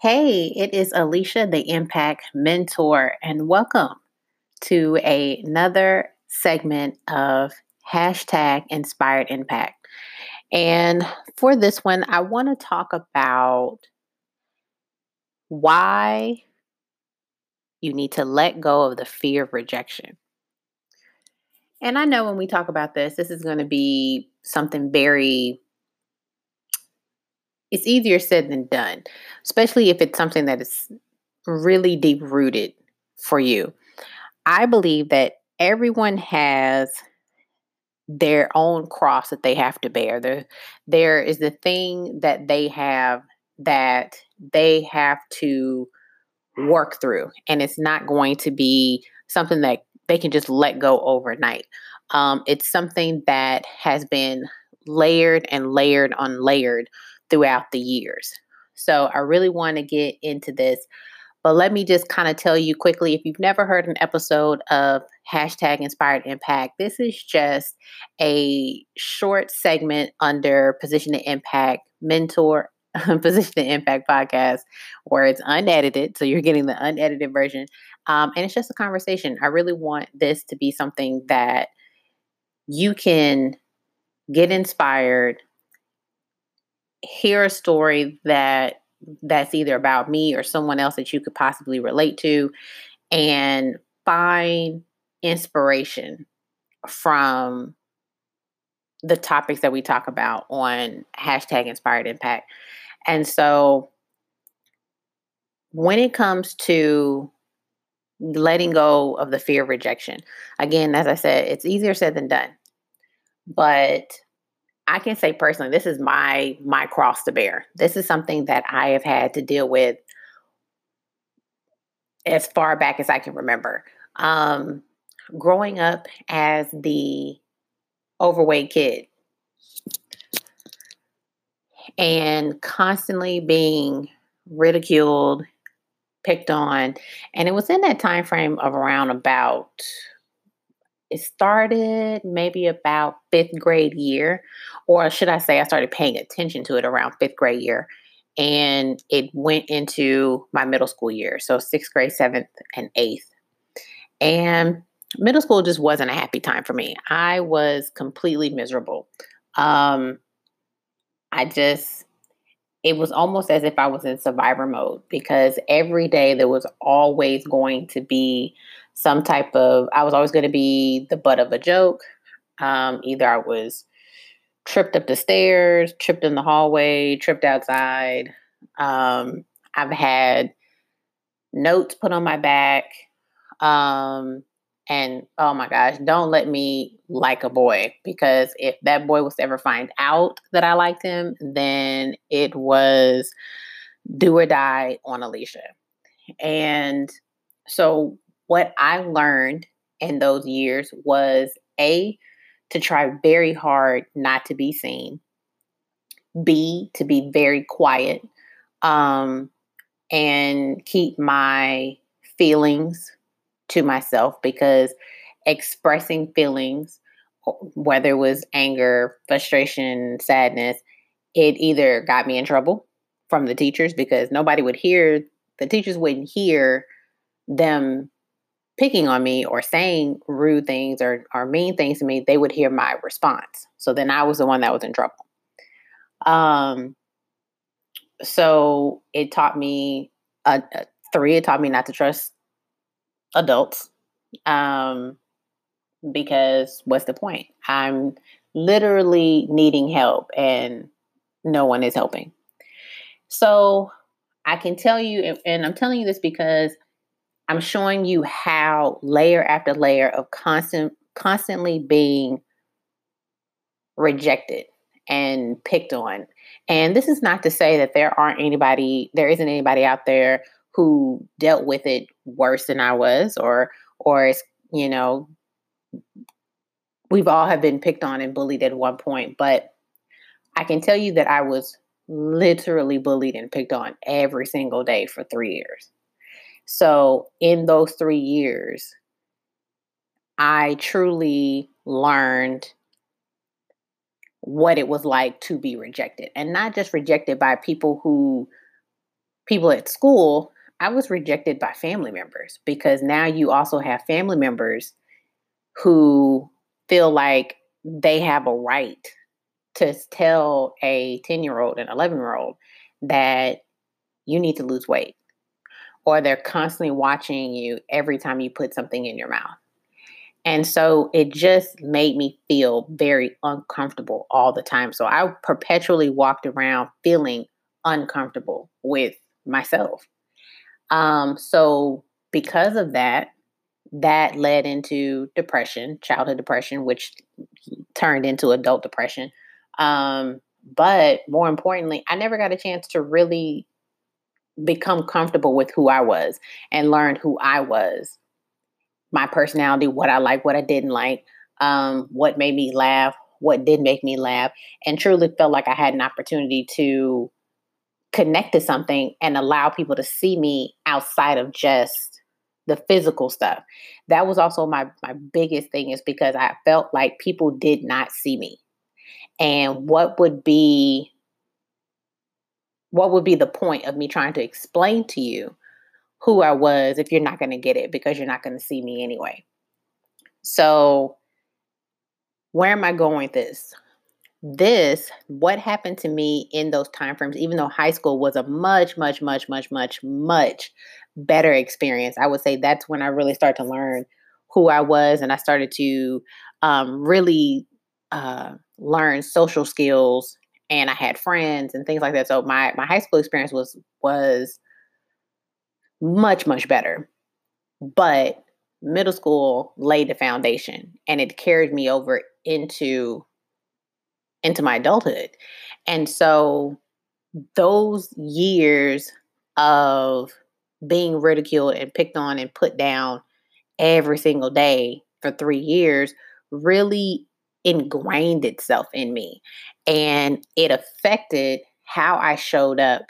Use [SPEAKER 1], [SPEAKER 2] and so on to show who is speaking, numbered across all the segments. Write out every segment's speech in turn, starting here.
[SPEAKER 1] Hey, it is Alicia, the Impact Mentor, and welcome to a, another segment of hashtag Inspired Impact. And for this one, I want to talk about why you need to let go of the fear of rejection. And I know when we talk about this, this is going to be something very it's easier said than done, especially if it's something that is really deep rooted for you. I believe that everyone has their own cross that they have to bear. There, there is the thing that they have that they have to work through, and it's not going to be something that they can just let go overnight. Um, it's something that has been layered and layered on layered throughout the years. So I really want to get into this. But let me just kind of tell you quickly if you've never heard an episode of hashtag inspired impact, this is just a short segment under Position to Impact Mentor, Position to Impact podcast, where it's unedited. So you're getting the unedited version. Um, and it's just a conversation. I really want this to be something that you can get inspired hear a story that that's either about me or someone else that you could possibly relate to and find inspiration from the topics that we talk about on hashtag inspired impact. And so when it comes to letting go of the fear of rejection, again, as I said, it's easier said than done. But I can say personally, this is my my cross to bear. This is something that I have had to deal with as far back as I can remember. Um, growing up as the overweight kid and constantly being ridiculed, picked on, and it was in that time frame of around about it started maybe about fifth grade year, or should I say, I started paying attention to it around fifth grade year. And it went into my middle school year. So sixth grade, seventh, and eighth. And middle school just wasn't a happy time for me. I was completely miserable. Um, I just, it was almost as if I was in survivor mode because every day there was always going to be some type of, I was always going to be the butt of a joke. Um, either I was tripped up the stairs, tripped in the hallway, tripped outside. Um, I've had notes put on my back. Um, and oh my gosh, don't let me like a boy because if that boy was to ever find out that I liked him, then it was do or die on Alicia. And so what I learned in those years was A, to try very hard not to be seen, B, to be very quiet, um, and keep my feelings to myself because expressing feelings, whether it was anger, frustration, sadness, it either got me in trouble from the teachers because nobody would hear, the teachers wouldn't hear them picking on me or saying rude things or, or mean things to me, they would hear my response. So then I was the one that was in trouble. Um, so it taught me, uh, uh, three, it taught me not to trust adults. Um, because what's the point? I'm literally needing help and no one is helping. So I can tell you, and I'm telling you this because I'm showing you how layer after layer of constant constantly being rejected and picked on. And this is not to say that there aren't anybody, there isn't anybody out there who dealt with it worse than I was, or or it's, you know, we've all have been picked on and bullied at one point. But I can tell you that I was literally bullied and picked on every single day for three years. So, in those three years, I truly learned what it was like to be rejected and not just rejected by people who people at school, I was rejected by family members because now you also have family members who feel like they have a right to tell a 10 year old and 11 year old that you need to lose weight or they're constantly watching you every time you put something in your mouth. And so it just made me feel very uncomfortable all the time. So I perpetually walked around feeling uncomfortable with myself. Um, so because of that, that led into depression, childhood depression, which turned into adult depression. Um, but more importantly, I never got a chance to really become comfortable with who I was and learn who I was, my personality, what I like, what I didn't like, um, what made me laugh, what did make me laugh, and truly felt like I had an opportunity to connect to something and allow people to see me outside of just the physical stuff. That was also my my biggest thing is because I felt like people did not see me. And what would be what would be the point of me trying to explain to you who I was if you're not going to get it because you're not going to see me anyway? So, where am I going with this? This, what happened to me in those time frames, even though high school was a much, much, much, much, much, much better experience. I would say that's when I really started to learn who I was and I started to um, really uh, learn social skills and I had friends and things like that. So my my high school experience was was much much better. But middle school laid the foundation and it carried me over into into my adulthood. And so those years of being ridiculed and picked on and put down every single day for 3 years really ingrained itself in me and it affected how I showed up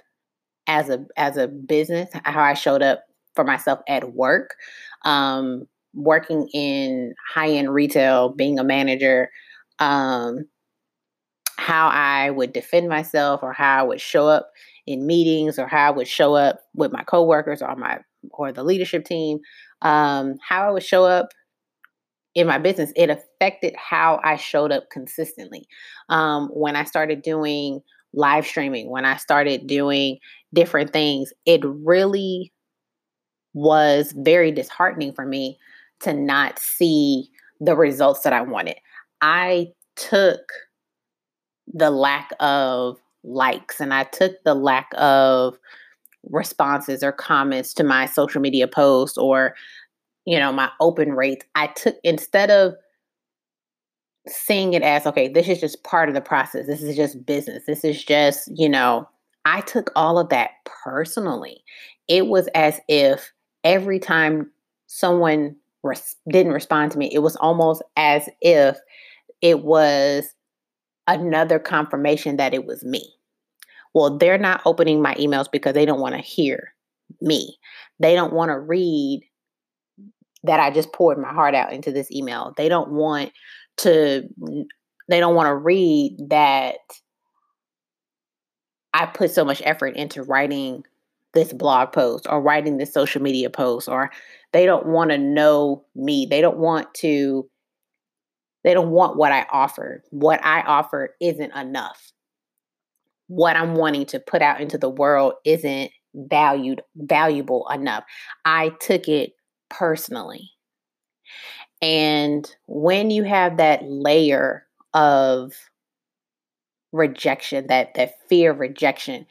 [SPEAKER 1] as a as a business, how I showed up for myself at work, um, working in high end retail, being a manager, um, how I would defend myself or how I would show up in meetings or how I would show up with my coworkers or my or the leadership team, um, how I would show up in my business, it affected how I showed up consistently. Um, when I started doing live streaming, when I started doing different things, it really was very disheartening for me to not see the results that I wanted. I took the lack of likes and I took the lack of responses or comments to my social media posts or you know, my open rates, I took instead of seeing it as okay, this is just part of the process. This is just business. This is just, you know, I took all of that personally. It was as if every time someone res- didn't respond to me, it was almost as if it was another confirmation that it was me. Well, they're not opening my emails because they don't want to hear me. They don't want to read that I just poured my heart out into this email. They don't want to they don't want to read that I put so much effort into writing this blog post or writing this social media post or they don't want to know me. They don't want to they don't want what I offer. What I offer isn't enough. What I'm wanting to put out into the world isn't valued valuable enough. I took it personally. And when you have that layer of rejection, that that fear of rejection,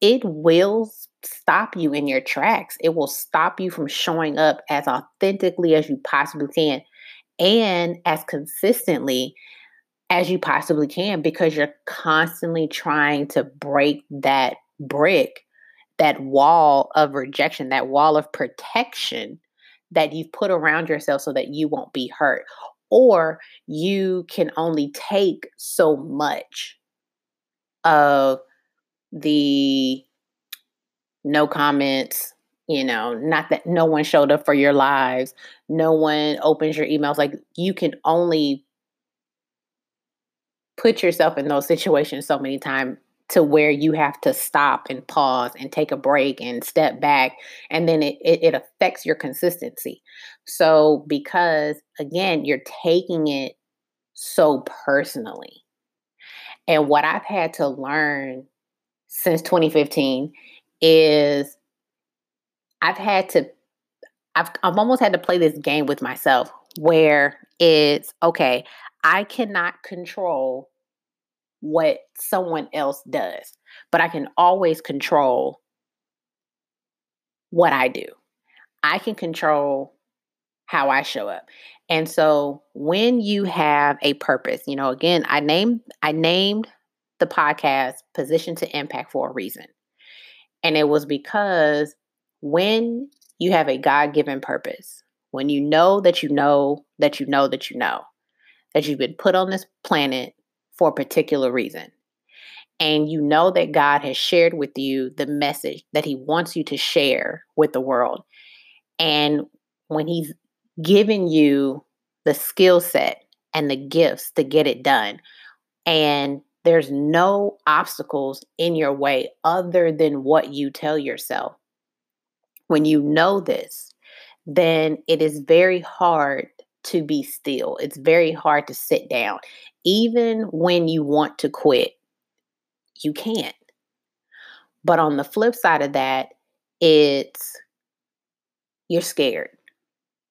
[SPEAKER 1] it will stop you in your tracks. It will stop you from showing up as authentically as you possibly can and as consistently as you possibly can because you're constantly trying to break that brick that wall of rejection, that wall of protection that you've put around yourself so that you won't be hurt. Or you can only take so much of the no comments, you know, not that no one showed up for your lives, no one opens your emails. Like you can only put yourself in those situations so many times to where you have to stop and pause and take a break and step back and then it, it, it affects your consistency. So because again you're taking it so personally. And what i've had to learn since 2015 is i've had to i've, I've almost had to play this game with myself where it's okay i cannot control what someone else does, but I can always control what I do. I can control how I show up. And so when you have a purpose, you know, again, I named I named the podcast Position to Impact for a reason. And it was because when you have a God-given purpose, when you know that you know that you know that you know that you've been put on this planet for a particular reason. And you know that God has shared with you the message that He wants you to share with the world. And when He's given you the skill set and the gifts to get it done, and there's no obstacles in your way other than what you tell yourself. When you know this, then it is very hard to be still. It's very hard to sit down. Even when you want to quit, you can't. But on the flip side of that, it's you're scared.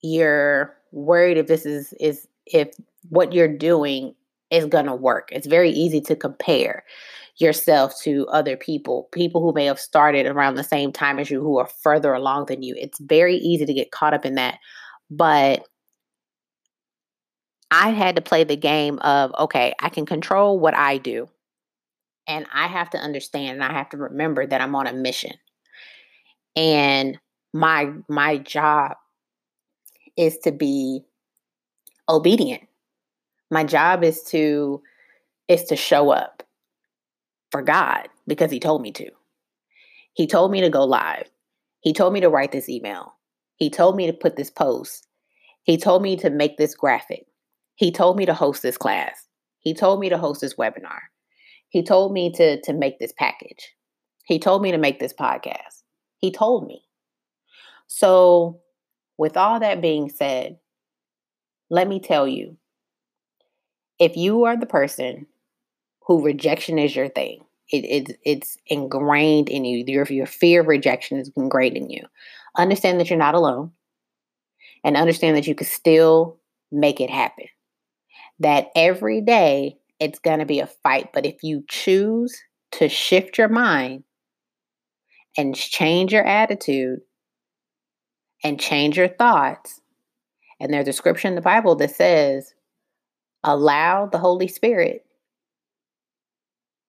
[SPEAKER 1] You're worried if this is is if what you're doing is going to work. It's very easy to compare yourself to other people, people who may have started around the same time as you who are further along than you. It's very easy to get caught up in that. But I had to play the game of, okay, I can control what I do. And I have to understand and I have to remember that I'm on a mission. And my my job is to be obedient. My job is to is to show up for God because he told me to. He told me to go live. He told me to write this email. He told me to put this post. He told me to make this graphic. He told me to host this class. He told me to host this webinar. He told me to, to make this package. He told me to make this podcast. He told me. So, with all that being said, let me tell you if you are the person who rejection is your thing, it, it, it's ingrained in you. Your, your fear of rejection is ingrained in you. Understand that you're not alone and understand that you can still make it happen that every day it's going to be a fight. But if you choose to shift your mind and change your attitude and change your thoughts, and there's a scripture in the Bible that says, allow the Holy Spirit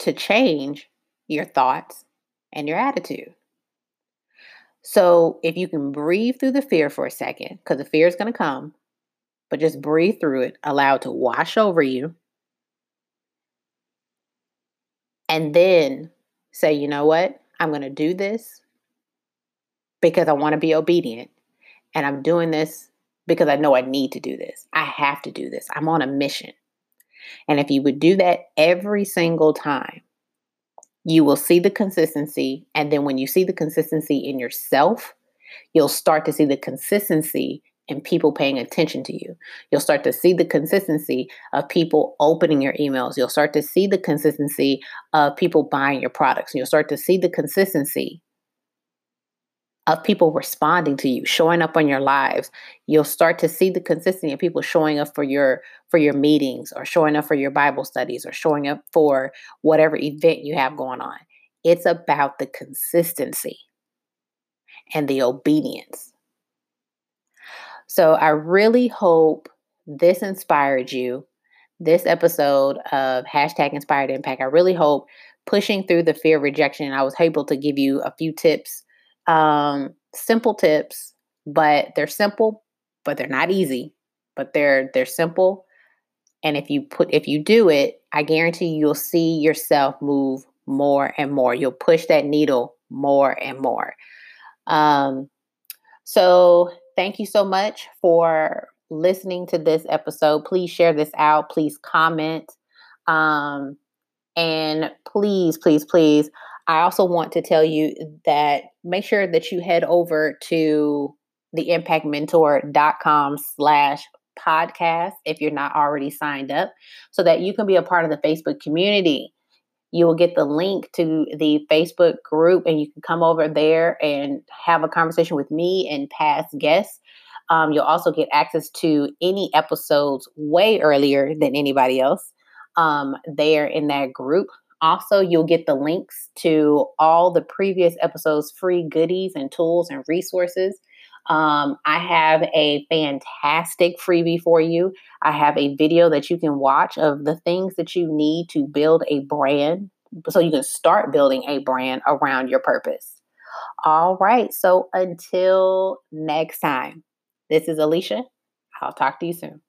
[SPEAKER 1] to change your thoughts and your attitude. So if you can breathe through the fear for a second, because the fear is going to come, but just breathe through it, allow it to wash over you. And then say, you know what? I'm going to do this because I want to be obedient. And I'm doing this because I know I need to do this. I have to do this. I'm on a mission. And if you would do that every single time, you will see the consistency. And then when you see the consistency in yourself, you'll start to see the consistency and people paying attention to you. You'll start to see the consistency of people opening your emails. You'll start to see the consistency of people buying your products. You'll start to see the consistency of people responding to you, showing up on your lives. You'll start to see the consistency of people showing up for your for your meetings or showing up for your Bible studies or showing up for whatever event you have going on. It's about the consistency and the obedience so I really hope this inspired you. This episode of hashtag inspired impact. I really hope pushing through the fear of rejection. I was able to give you a few tips, um, simple tips, but they're simple, but they're not easy. But they're they're simple, and if you put if you do it, I guarantee you'll see yourself move more and more. You'll push that needle more and more. Um, so thank you so much for listening to this episode. Please share this out. Please comment. Um, And please, please, please, I also want to tell you that make sure that you head over to theimpactmentor.com slash podcast if you're not already signed up so that you can be a part of the Facebook community. You will get the link to the Facebook group and you can come over there and have a conversation with me and past guests. Um, you'll also get access to any episodes way earlier than anybody else um, there in that group. Also, you'll get the links to all the previous episodes' free goodies and tools and resources. Um, I have a fantastic freebie for you. I have a video that you can watch of the things that you need to build a brand so you can start building a brand around your purpose. All right. So until next time, this is Alicia. I'll talk to you soon.